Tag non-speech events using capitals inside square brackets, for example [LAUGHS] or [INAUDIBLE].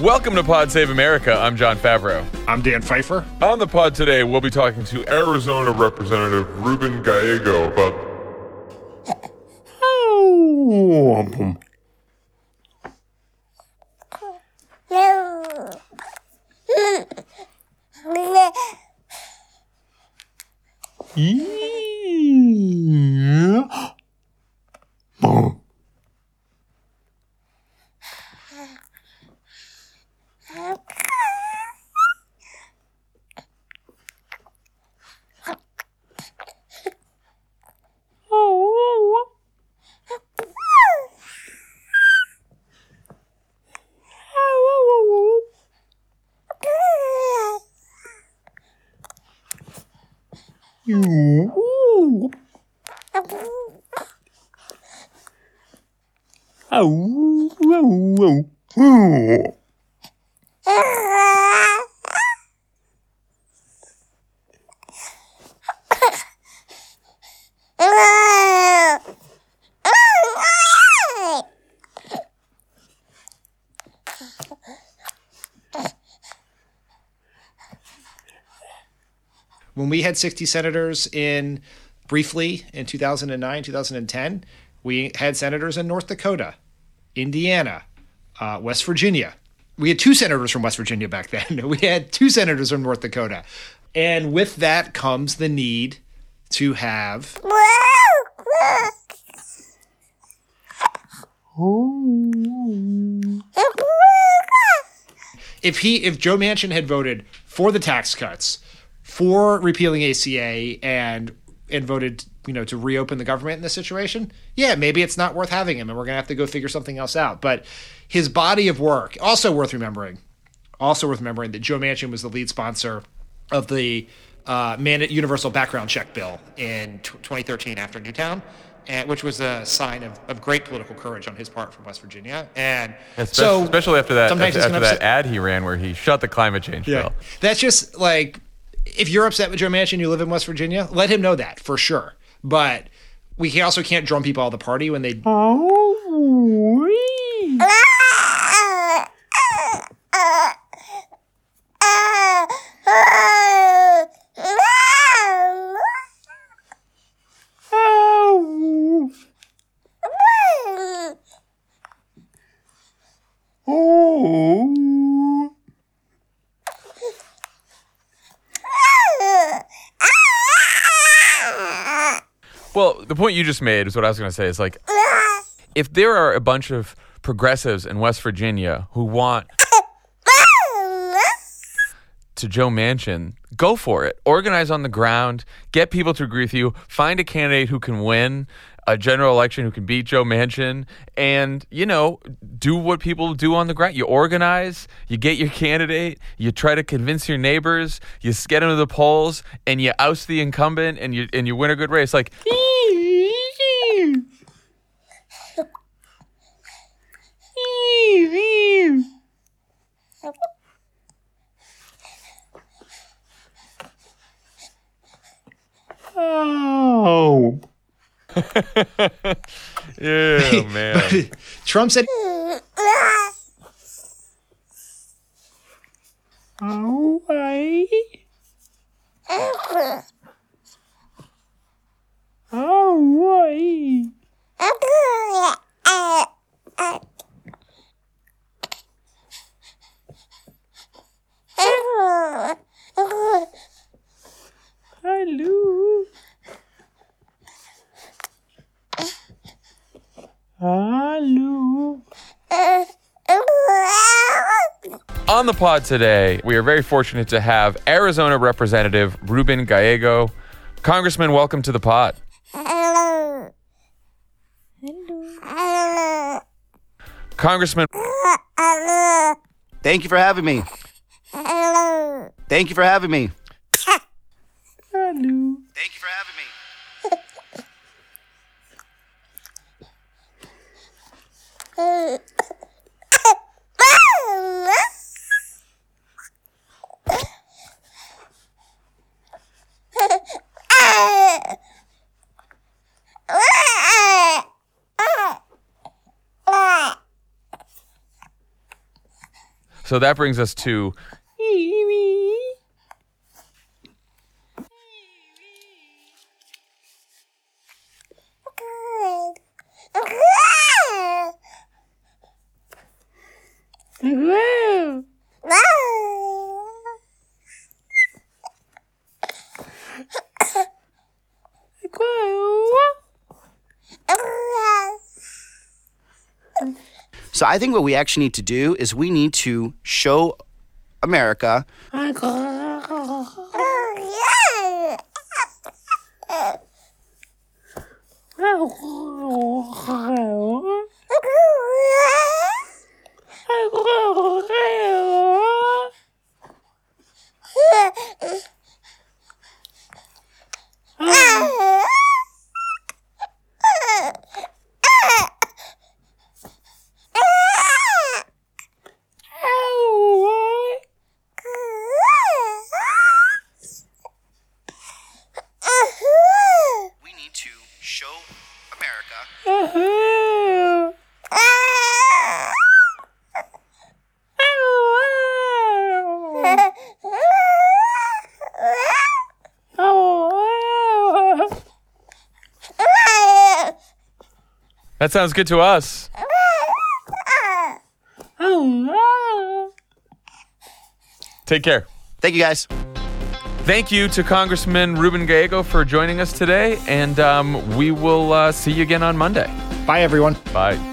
Welcome to Pod Save America. I'm Jon Favreau. I'm Dan Pfeiffer. On the pod today, we'll be talking to Arizona Representative Ruben Gallego about Ow. Ow. When we had 60 senators in briefly in 2009, 2010, we had senators in North Dakota, Indiana, uh, West Virginia. We had two senators from West Virginia back then. [LAUGHS] We had two senators from North Dakota. And with that comes the need to have if he if Joe Manchin had voted for the tax cuts, for repealing ACA and and voted, you know, to reopen the government in this situation, yeah, maybe it's not worth having him and we're going to have to go figure something else out. But his body of work, also worth remembering, also worth remembering that Joe Manchin was the lead sponsor of the uh, man- universal background check bill in t- 2013 after Newtown. And, which was a sign of, of great political courage on his part from West Virginia, and Espe- so especially after that after, after that ad he ran where he shut the climate change bill. that's just like if you're upset with Joe Manchin, you live in West Virginia, let him know that for sure. But we also can't drum people out of the party when they. Oh, Well, the point you just made is what I was going to say. Is like if there are a bunch of progressives in West Virginia who want to Joe Manchin, go for it. Organize on the ground, get people to agree with you, find a candidate who can win a general election who can beat Joe Manchin, and you know, do what people do on the ground. You organize, you get your candidate, you try to convince your neighbors, you get them to the polls, and you oust the incumbent, and you and you win a good race. Like. [LAUGHS] Oh. [LAUGHS] Yeah, man. Trump said. [LAUGHS] Oh, I. Oh, I. Hello. Hello. On the pod today, we are very fortunate to have Arizona Representative Ruben Gallego. Congressman, welcome to the pod. Congressman, Thank you for having me. Thank you for having me. Hello. Thank you for having me. So that brings us to So I think what we actually need to do is we need to show America that sounds good to us. Take care. Thank you guys. Thank you to Congressman Ruben Gallego for joining us today, and um, we will uh, see you again on Monday. Bye, everyone. Bye.